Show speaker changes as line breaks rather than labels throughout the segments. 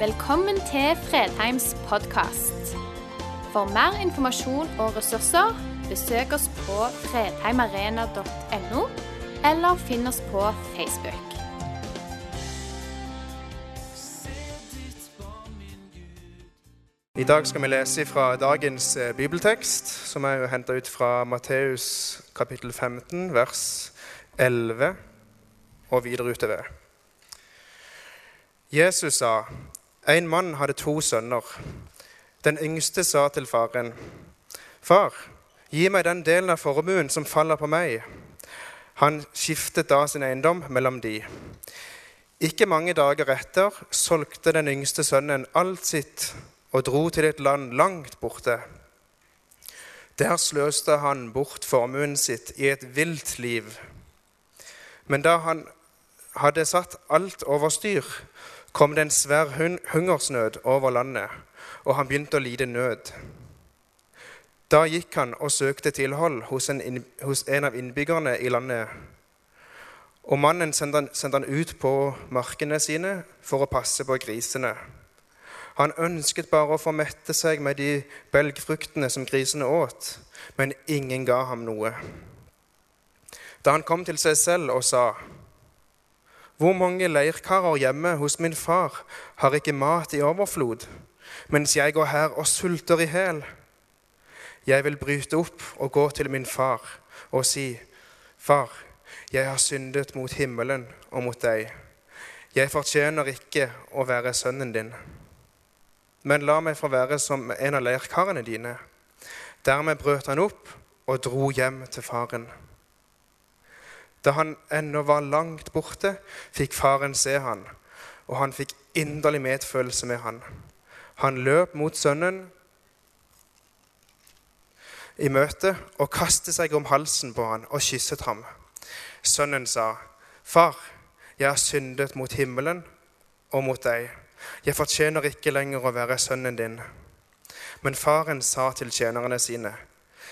Velkommen til Fredheims podkast. For mer informasjon og ressurser, besøk oss på fredheimarena.no, eller finn oss på Facebook.
I dag skal vi lese fra dagens eh, bibeltekst, som er henta ut fra Matteus kapittel 15, vers 11 og videre utover. Jesus sa, en mann hadde to sønner. Den yngste sa til faren, Far, gi meg den delen av formuen som faller på meg. Han skiftet da sin eiendom mellom de. Ikke mange dager etter solgte den yngste sønnen alt sitt og dro til et land langt borte. Der sløste han bort formuen sitt i et vilt liv. Men da han hadde satt alt over styr, kom det en svær hungersnød over landet, og han begynte å lide nød. Da gikk han og søkte tilhold hos en, hos en av innbyggerne i landet. Og mannen sendte han, sendte han ut på markene sine for å passe på grisene. Han ønsket bare å få mette seg med de belgfruktene som grisene åt, men ingen ga ham noe. Da han kom til seg selv og sa, hvor mange leirkarer hjemme hos min far har ikke mat i overflod, mens jeg går her og sulter i hæl? Jeg vil bryte opp og gå til min far og si, Far, jeg har syndet mot himmelen og mot deg. Jeg fortjener ikke å være sønnen din. Men la meg få være som en av leirkarene dine. Dermed brøt han opp og dro hjem til faren. Da han ennå var langt borte, fikk faren se han, og han fikk inderlig medfølelse med han. Han løp mot sønnen i møte og kastet seg om halsen på han og kysset ham. Sønnen sa, 'Far, jeg har syndet mot himmelen og mot deg.' 'Jeg fortjener ikke lenger å være sønnen din.' Men faren sa til tjenerne sine,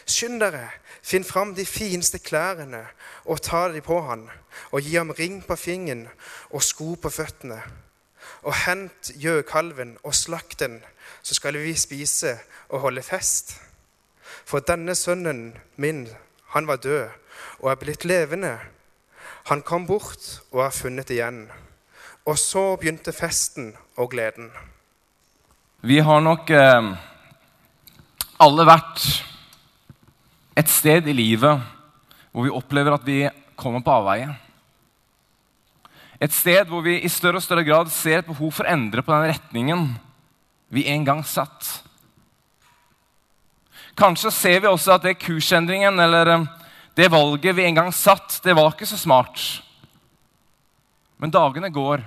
'Skynd dere, finn fram de fineste klærne og ta de på han, og gi ham ring på fingeren og sko på føttene.' 'Og hent gjøkalven og slakt den, så skal vi spise og holde fest.' For denne sønnen min, han var død og er blitt levende. Han kom bort og er funnet igjen. Og så begynte festen og gleden.
Vi har nok eh, alle vært et sted i livet hvor vi opplever at vi kommer på avveie. Et sted hvor vi i større og større grad ser et behov for å endre på den retningen vi en gang satt. Kanskje ser vi også at det kursendringen eller eh, det valget vi en gang satt, det var ikke så smart. Men dagene går.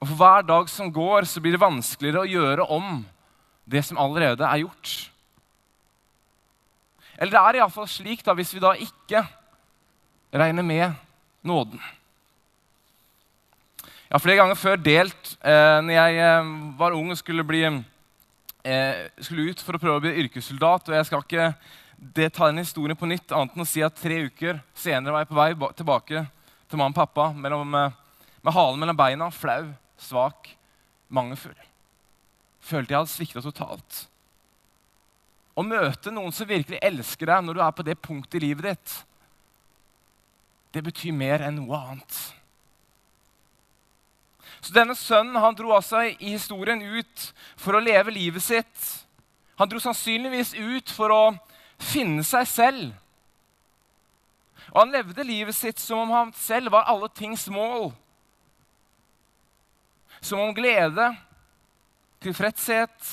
Og For hver dag som går, så blir det vanskeligere å gjøre om det som allerede er gjort. Eller det er iallfall slik da, hvis vi da ikke regner med nåden. Jeg har flere ganger før delt eh, når jeg eh, var ung og skulle, bli, eh, skulle ut for å prøve å bli yrkessoldat. og Jeg skal ikke det ta den historien på nytt, annet enn å si at tre uker senere var jeg på vei tilbake til mamma og pappa mellom, eh, med halen mellom beina, flau, svak, mangelfull. Følte jeg hadde svikta totalt. Å møte noen som virkelig elsker deg når du er på det punktet i livet ditt, det betyr mer enn noe annet. Så denne sønnen han dro altså i historien ut for å leve livet sitt. Han dro sannsynligvis ut for å finne seg selv. Og han levde livet sitt som om han selv var alle tings mål. Som om glede, tilfredshet,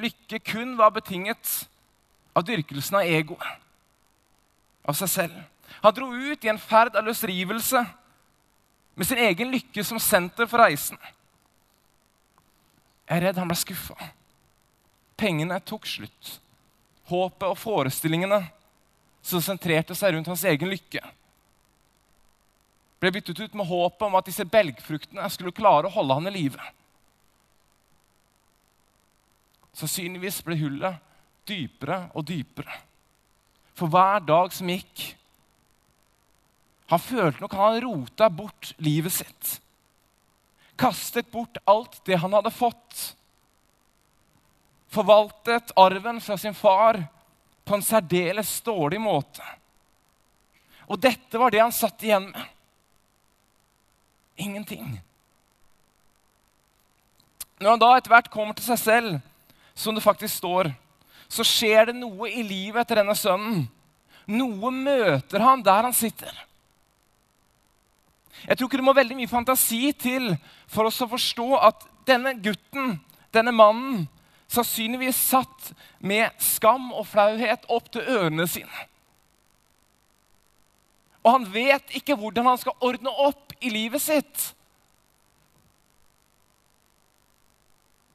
lykke kun var betinget av dyrkelsen av egoet, av seg selv. Han dro ut i en ferd av løsrivelse med sin egen lykke som senter for reisen. Jeg er redd han ble skuffa. Pengene tok slutt. Håpet og forestillingene som sentrerte seg rundt hans egen lykke, ble byttet ut med håpet om at disse belgfruktene skulle klare å holde han i live. Sannsynligvis ble hullet dypere og dypere. For hver dag som gikk Han følte nok han rota bort livet sitt. kastet bort alt det han hadde fått. Forvaltet arven fra sin far på en særdeles dårlig måte. Og dette var det han satt igjen med. Ingenting. Når han da etter hvert kommer til seg selv, som det faktisk står, så skjer det noe i livet etter denne sønnen. Noe møter han der han sitter. Jeg tror ikke det må veldig mye fantasi til for oss å forstå at denne gutten, denne mannen, sannsynligvis satt med skam og flauhet opp til ørene sine. Og han vet ikke hvordan han skal ordne opp i livet sitt.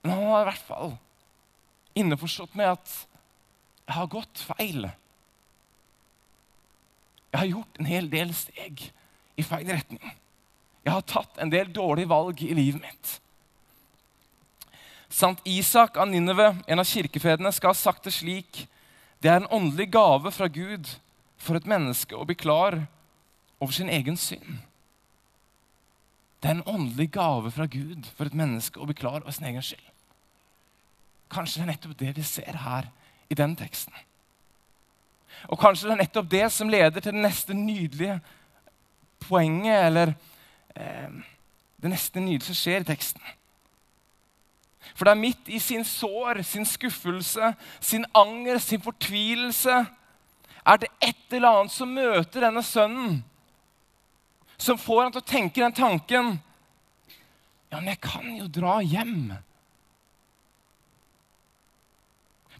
Men han har i hvert fall innforstått med at jeg har gått feil. Jeg har gjort en hel del steg i feil retning. Jeg har tatt en del dårlige valg i livet mitt. Sant Isak av Nineve, en av kirkefedrene, skal ha sagt det slik Det er en åndelig gave fra Gud for et menneske å bli klar over sin egen synd. Det er en åndelig gave fra Gud for et menneske å bli klar over sin egen skyld. Kanskje det er nettopp det vi ser her i den teksten. Og kanskje det er nettopp det som leder til det neste nydelige poenget, eller eh, det neste nydelige som skjer i teksten. For det er midt i sin sår, sin skuffelse, sin anger, sin fortvilelse er det et eller annet som møter denne sønnen, som får han til å tenke den tanken Ja, men jeg kan jo dra hjem.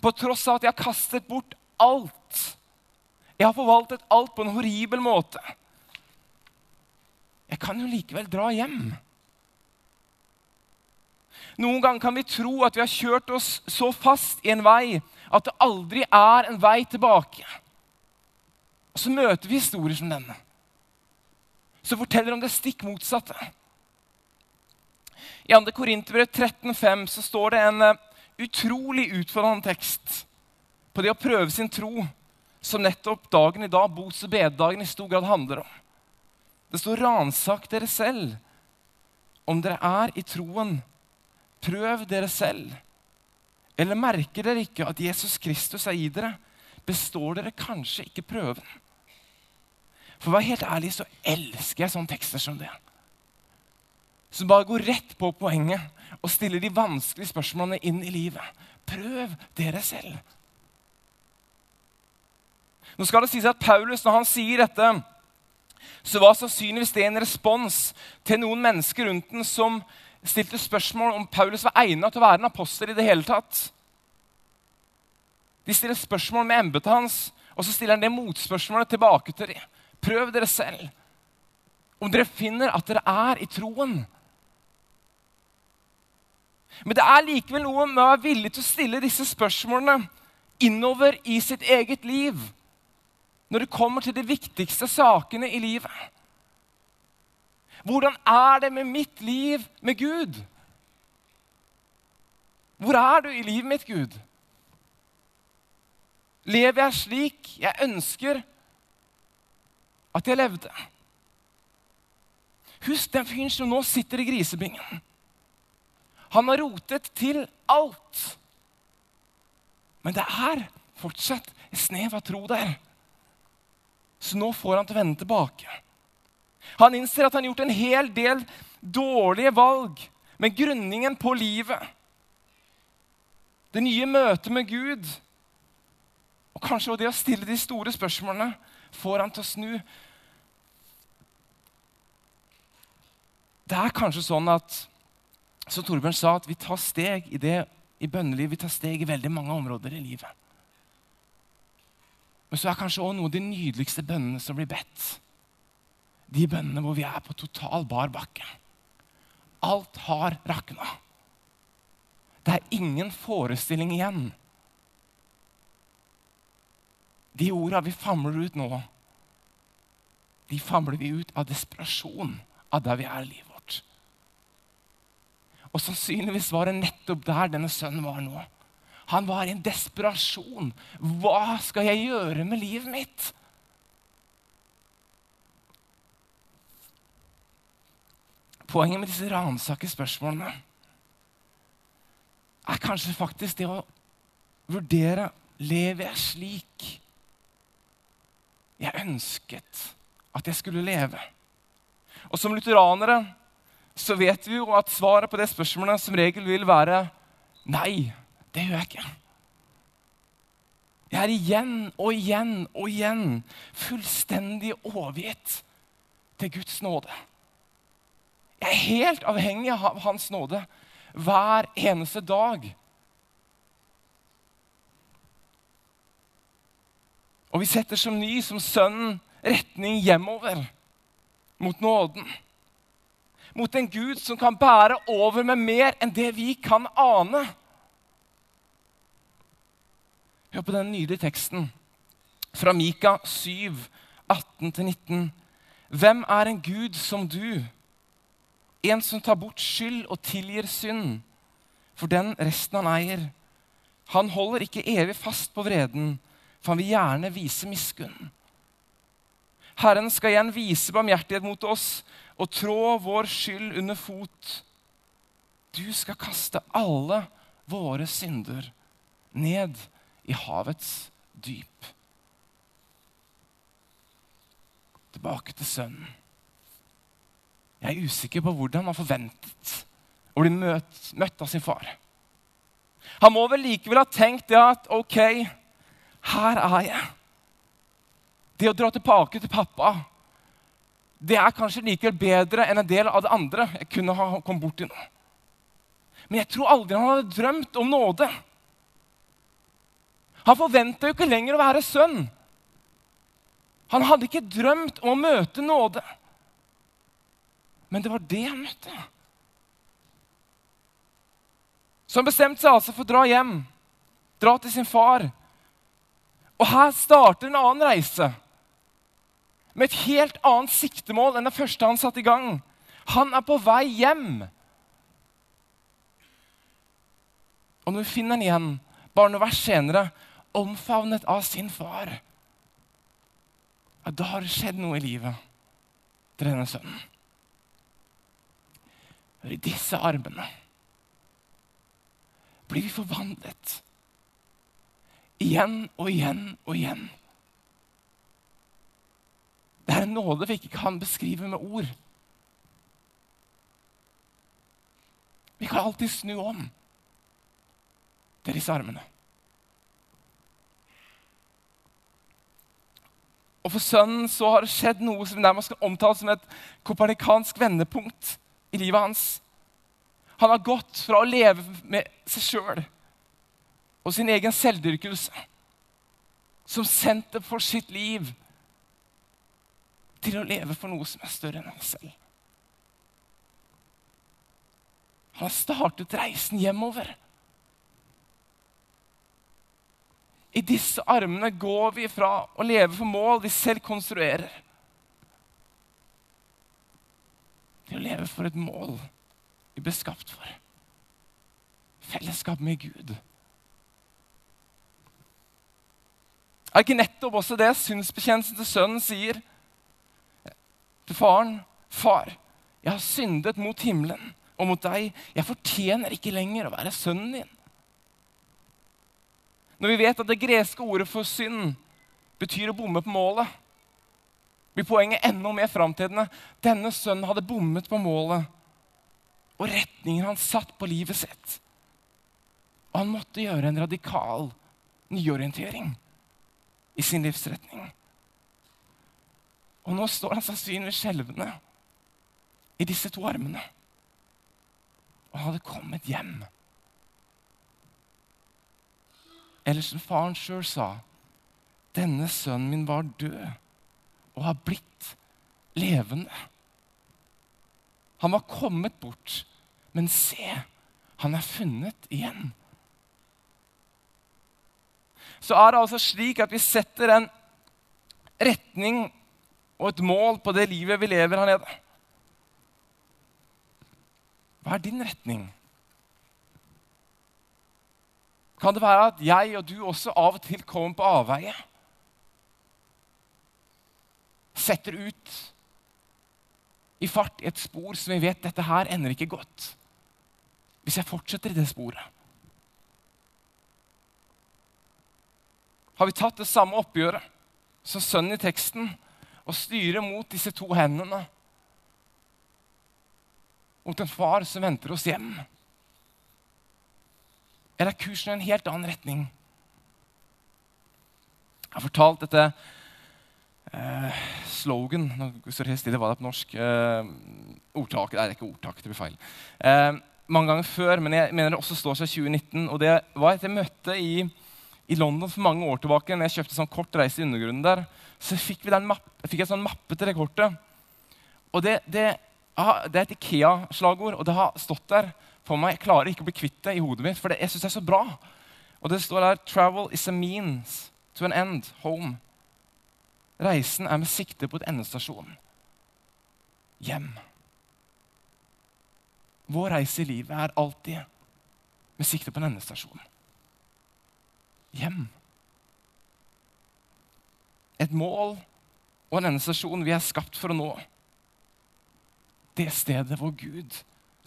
På tross av at jeg har kastet bort alt. Jeg har forvaltet alt på en horribel måte. Jeg kan jo likevel dra hjem. Noen ganger kan vi tro at vi har kjørt oss så fast i en vei at det aldri er en vei tilbake. Og så møter vi historier som denne, som forteller om det stikk motsatte. I 2. Korinterbrev 13,5 så står det en eh, utrolig utfordrende tekst på det å prøve sin tro, som nettopp dagen i dag, bots- og bededagen, i stor grad handler om. Det står 'ransak dere selv'. Om dere er i troen, prøv dere selv. Eller merker dere ikke at Jesus Kristus er i dere? Består dere kanskje ikke prøven? For å være helt ærlig så elsker jeg sånne tekster som det. Som bare går rett på poenget og stiller de vanskelige spørsmålene inn i livet. Prøv dere selv. Nå skal det sies at Paulus, når han sier dette, så var sannsynligvis det en respons til noen mennesker rundt den som stilte spørsmål om Paulus var egnet til å være en apostel i det hele tatt. De stiller spørsmål med embetet hans, og så stiller han det motspørsmålet tilbake til dem. Prøv dere selv. Om dere finner at dere er i troen. Men det er likevel noe med å være villig til å stille disse spørsmålene innover i sitt eget liv når det kommer til de viktigste sakene i livet. Hvordan er det med mitt liv med Gud? Hvor er du i livet mitt, Gud? Lever jeg slik jeg ønsker at jeg levde? Husk den fyren som nå sitter i grisebingen. Han har rotet til alt. Men det er fortsatt et snev av tro der. Så nå får han til å vende tilbake. Han innser at han har gjort en hel del dårlige valg, med grunningen på livet. Det nye møtet med Gud og kanskje det å stille de store spørsmålene får han til å snu. Det er kanskje sånn at som Torbjørn sa, at vi tar steg i det i bønneliv, vi tar steg i veldig mange områder i livet. Men så er kanskje også noe av de nydeligste bønnene som blir bedt. De bønnene hvor vi er på total bar bakke. Alt har rakna. Det er ingen forestilling igjen. De orda vi famler ut nå, de famler vi ut av desperasjon av der vi er i livet. Og sannsynligvis var det nettopp der denne sønnen var nå. Han var i en desperasjon. Hva skal jeg gjøre med livet mitt? Poenget med disse ransake spørsmålene er kanskje faktisk det å vurdere lever jeg slik jeg ønsket at jeg skulle leve. Og Som lutheranere så vet vi jo at svaret på det spørsmålet som regel vil være nei, det gjør jeg ikke. Jeg er igjen og igjen og igjen fullstendig overgitt til Guds nåde. Jeg er helt avhengig av Hans nåde hver eneste dag. Og vi setter som ny, som sønnen, retning hjemover, mot nåden. Mot en Gud som kan bære over med mer enn det vi kan ane. Hør på den nydelige teksten fra Mika 7, 18-19. Hvem er en Gud som du? En som tar bort skyld og tilgir synd, for den resten han eier. Han holder ikke evig fast på vreden, for han vil gjerne vise miskunn. Herren skal igjen vise barmhjertighet mot oss og trå vår skyld under fot. Du skal kaste alle våre synder ned i havets dyp. Tilbake til sønnen. Jeg er usikker på hvordan han forventet å bli møtt, møtt av sin far. Han må vel likevel ha tenkt det at OK, her er jeg. Det å dra tilbake til pappa det er kanskje likevel bedre enn en del av det andre jeg kunne ha kommet borti nå. Men jeg tror aldri han hadde drømt om nåde. Han forventa jo ikke lenger å være sønn. Han hadde ikke drømt om å møte nåde. Men det var det han møtte. Så han bestemte seg altså for å dra hjem, dra til sin far. Og her starter en annen reise med et helt annet siktemål enn det første han satte i gang. Han er på vei hjem. Og når vi finner han igjen, bare noen vers senere, omfavnet av sin far, ja, da har det skjedd noe i livet til denne sønnen. Og i disse armene blir vi forvandlet. Igjen og igjen og igjen. Det er en nåde vi ikke kan beskrive med ord. Vi kan alltid snu om til disse armene. Og For sønnen så har det skjedd noe som nærmest kan omtales som et kopernikansk vendepunkt i livet hans. Han har gått fra å leve med seg sjøl og sin egen selvdyrkelse som senter for sitt liv, til å leve for noe som er større enn han selv. Han har startet reisen hjemover. I disse armene går vi fra å leve for mål vi selv konstruerer, til å leve for et mål vi ble skapt for. Fellesskap med Gud. Er ikke nettopp også det synsbekjennelsen til sønnen sier til faren? Far, jeg har syndet mot himmelen og mot deg. Jeg fortjener ikke lenger å være sønnen din. Når vi vet at det greske ordet for synd betyr å bomme på målet, blir poenget enda mer framtredende. Denne sønnen hadde bommet på målet og retningen han satt på livet sitt. Og han måtte gjøre en radikal nyorientering i sin livsretning. Og nå står han sannsynligvis skjelvende i disse to armene. Og han hadde kommet hjem. Eller som faren sjøl sa, denne sønnen min var død og har blitt levende. Han var kommet bort, men se, han er funnet igjen. Så er det altså slik at vi setter en retning og et mål på det livet vi lever her nede. Hva er din retning? Kan det være at jeg og du også av og til kommer på avveie? Setter ut i fart i et spor som vi vet dette her ender ikke godt. Hvis jeg fortsetter i det sporet. Har vi tatt det samme oppgjøret som sønnen i teksten og styre mot disse to hendene? Mot en far som venter oss hjem? Eller er kursen i en helt annen retning? Jeg har fortalt dette eh, slogan Nå står det helt stille hva det er på norsk. Eh, ordtak. Nei, det er ikke ordtak. Det blir feil. Eh, mange ganger før, men jeg mener det også står seg 2019. Og det var et møte i, i London for mange år tilbake. når jeg kjøpte sånn kort reise i undergrunnen der, så fikk, mappe, fikk jeg sånn mappe til det kortet. Og det, det, det er et Ikea-slagord, og det har stått der for meg. Jeg klarer ikke å bli kvitt det i hodet mitt, for det, jeg syns det er så bra. Og det står der 'Travel is a means to an end. Home'. Reisen er med sikte på et endestasjon. Hjem. Vår reise i livet er alltid med sikte på en endestasjon. Hjem. Et mål og en endestasjon vi er skapt for å nå. Det stedet hvor Gud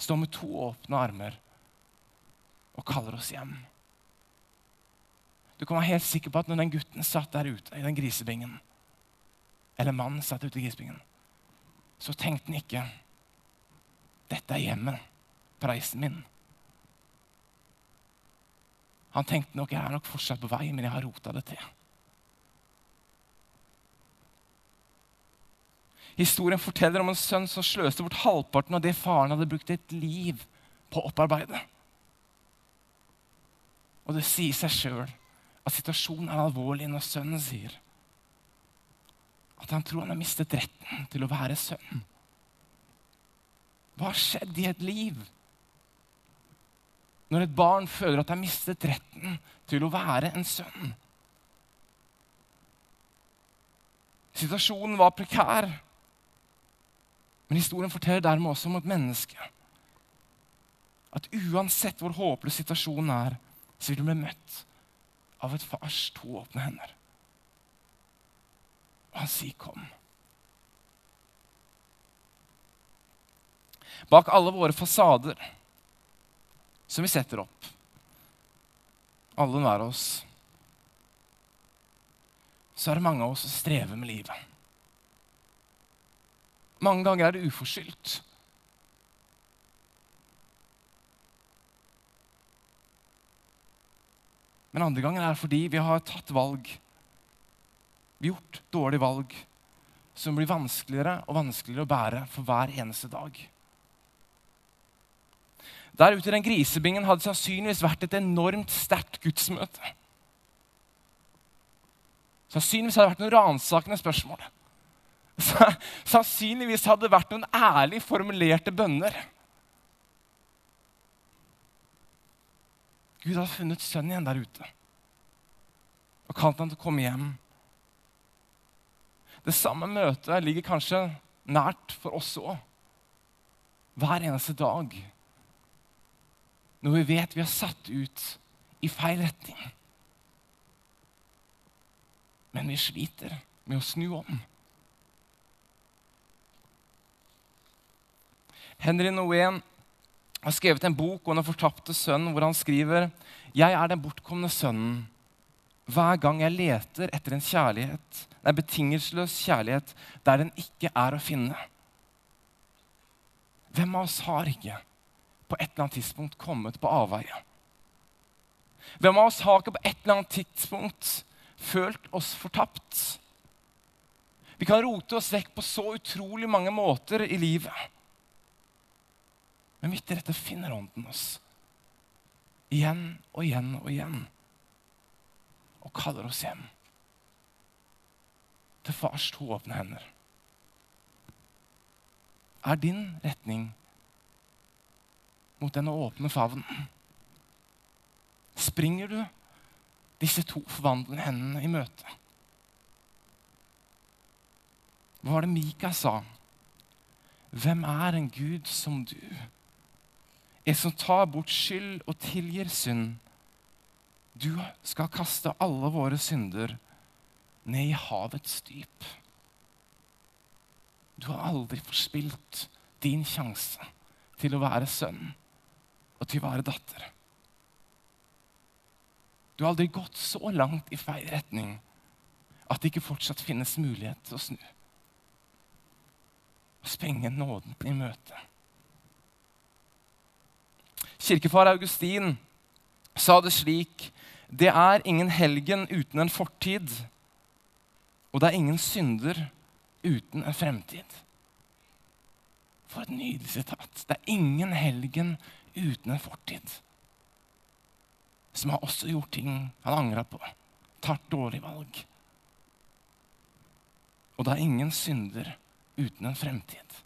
står med to åpne armer og kaller oss hjem. Du kan være helt sikker på at når den gutten satt der ute i den grisebingen, eller mannen satt ute i grisebingen, så tenkte han ikke 'Dette er hjemmet preisen min'. Han tenkte nok 'Jeg er nok fortsatt på vei, men jeg har rota det til'. Historien forteller om en sønn som sløste bort halvparten av det faren hadde brukt et liv på å opparbeide. Og det sier seg sjøl at situasjonen er alvorlig når sønnen sier at han tror han har mistet retten til å være sønn. Hva har skjedd i et liv når et barn føler at det har mistet retten til å være en sønn? Situasjonen var prekær. Men historien forteller dermed også om et menneske. At uansett hvor håpløs situasjonen er, så vil du bli møtt av et fars to åpne hender. Og han sier 'kom'. Bak alle våre fasader som vi setter opp, alle hver oss, så er det mange av oss som strever med livet. Mange ganger er det uforskyldt. Men andre ganger er det fordi vi har tatt valg. Vi har gjort dårlige valg som blir vanskeligere og vanskeligere å bære for hver eneste dag. Der ute i den grisebingen hadde sannsynligvis vært et enormt sterkt gudsmøte. Sannsynligvis hadde det vært noen ransakende spørsmål sannsynligvis hadde det vært noen ærlig formulerte bønner. Gud hadde funnet sønnen igjen der ute og kalt ham til å komme hjem. Det samme møtet ligger kanskje nært for oss òg. Hver eneste dag. Når vi vet vi har satt ut i feil retning. Men vi sliter med å snu om. Henry Noen har skrevet en bok om den fortapte sønnen, hvor han skriver Jeg er den bortkomne sønnen. Hver gang jeg leter etter en kjærlighet, en betingelsesløs kjærlighet der den ikke er å finne. Hvem av oss har ikke på et eller annet tidspunkt kommet på avveie? Hvem av oss har ikke på et eller annet tidspunkt følt oss fortapt? Vi kan rote oss vekk på så utrolig mange måter i livet. Men midt i dette finner Ånden oss. Igjen og igjen og igjen. Og kaller oss hjem. Til fars to åpne hender. Er din retning mot denne åpne favnen? Springer du disse to forvandlende hendene i møte? Hva var det Mika sa? Hvem er en Gud som du? En som tar bort skyld og tilgir synd. Du skal kaste alle våre synder ned i havets dyp. Du har aldri forspilt din sjanse til å være sønn og til å være datter. Du har aldri gått så langt i feil retning at det ikke fortsatt finnes mulighet til å snu. Og sprenge nåden i møte. Kirkefar Augustin sa det slik Det er ingen helgen uten en fortid, og det er ingen synder uten en fremtid. For et nydelig sitat. Det er ingen helgen uten en fortid. Som har også gjort ting han angra på. Tatt dårlige valg. Og det er ingen synder uten en fremtid.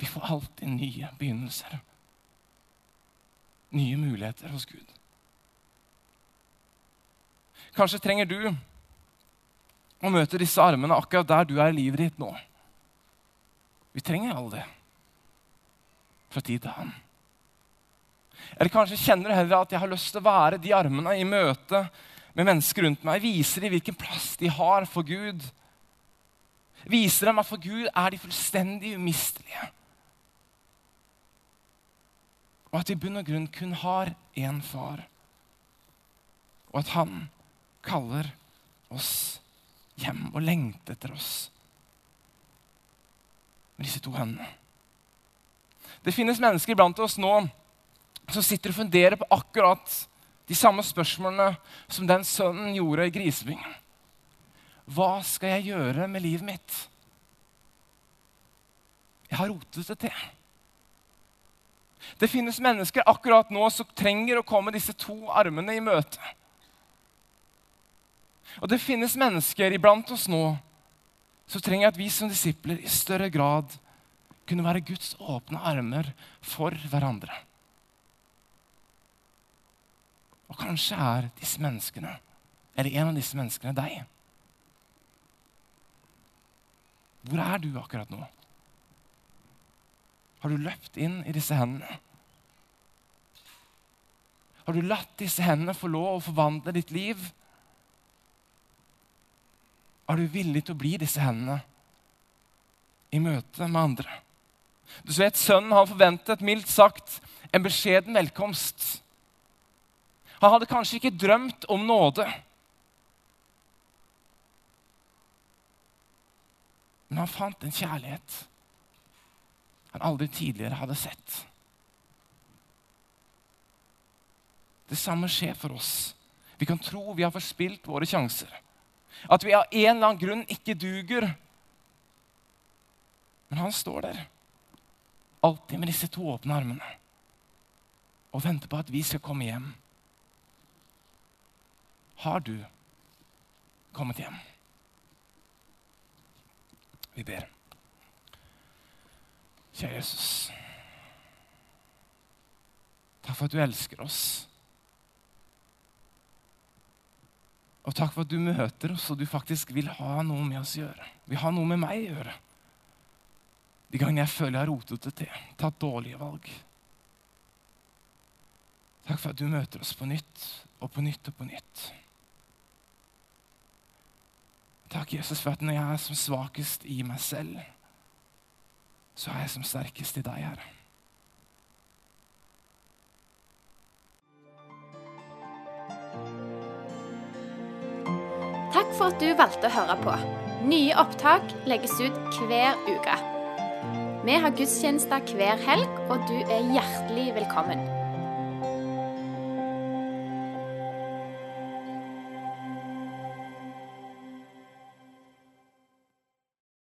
Vi får alltid nye begynnelser. Nye muligheter hos Gud. Kanskje trenger du å møte disse armene akkurat der du er i livet ditt nå. Vi trenger alle det fra tid til annen. Eller kanskje kjenner du heller at jeg har lyst til å være de armene i møte med mennesker rundt meg. Viser dem hvilken plass de har for Gud. Viser dem at for Gud er de fullstendig umistelige. Og at de i bunn og grunn kun har én far. Og at han kaller oss hjem og lengter etter oss med disse to hendene. Det finnes mennesker blant oss nå som sitter og funderer på akkurat de samme spørsmålene som den sønnen gjorde i grisebingen. Hva skal jeg gjøre med livet mitt? Jeg har rotet det til. Det finnes mennesker akkurat nå som trenger å komme disse to armene i møte. Og det finnes mennesker iblant oss nå som trenger at vi som disipler i større grad kunne være Guds åpne armer for hverandre. Og kanskje er disse menneskene, eller en av disse menneskene, deg. Hvor er du akkurat nå? Har du løpt inn i disse hendene? Har du latt disse hendene få lov å forvandle ditt liv? Er du villig til å bli disse hendene i møte med andre? Du vet, Sønnen han forventet mildt sagt en beskjeden velkomst. Han hadde kanskje ikke drømt om nåde. Men han fant en kjærlighet han aldri tidligere hadde sett. Det samme skjer for oss. Vi kan tro vi har forspilt våre sjanser. At vi av en eller annen grunn ikke duger. Men han står der, alltid med disse to åpne armene, og venter på at vi skal komme hjem. Har du kommet hjem? Vi ber. Kjære Jesus. Takk for at du elsker oss. Og takk for at du møter oss, og du faktisk vil ha noe med oss å gjøre. Vil ha noe med meg å gjøre. De gangene jeg føler jeg har rotet det til, tatt dårlige valg. Takk for at du møter oss på nytt og på nytt og på nytt. Takk, Jesus, for at når jeg er som svakest i meg selv, så er jeg som sterkest i deg, Herre.
Takk for at du valgte å høre på. Nye opptak legges ut hver uke. Vi har gudstjenester hver helg, og du er hjertelig velkommen.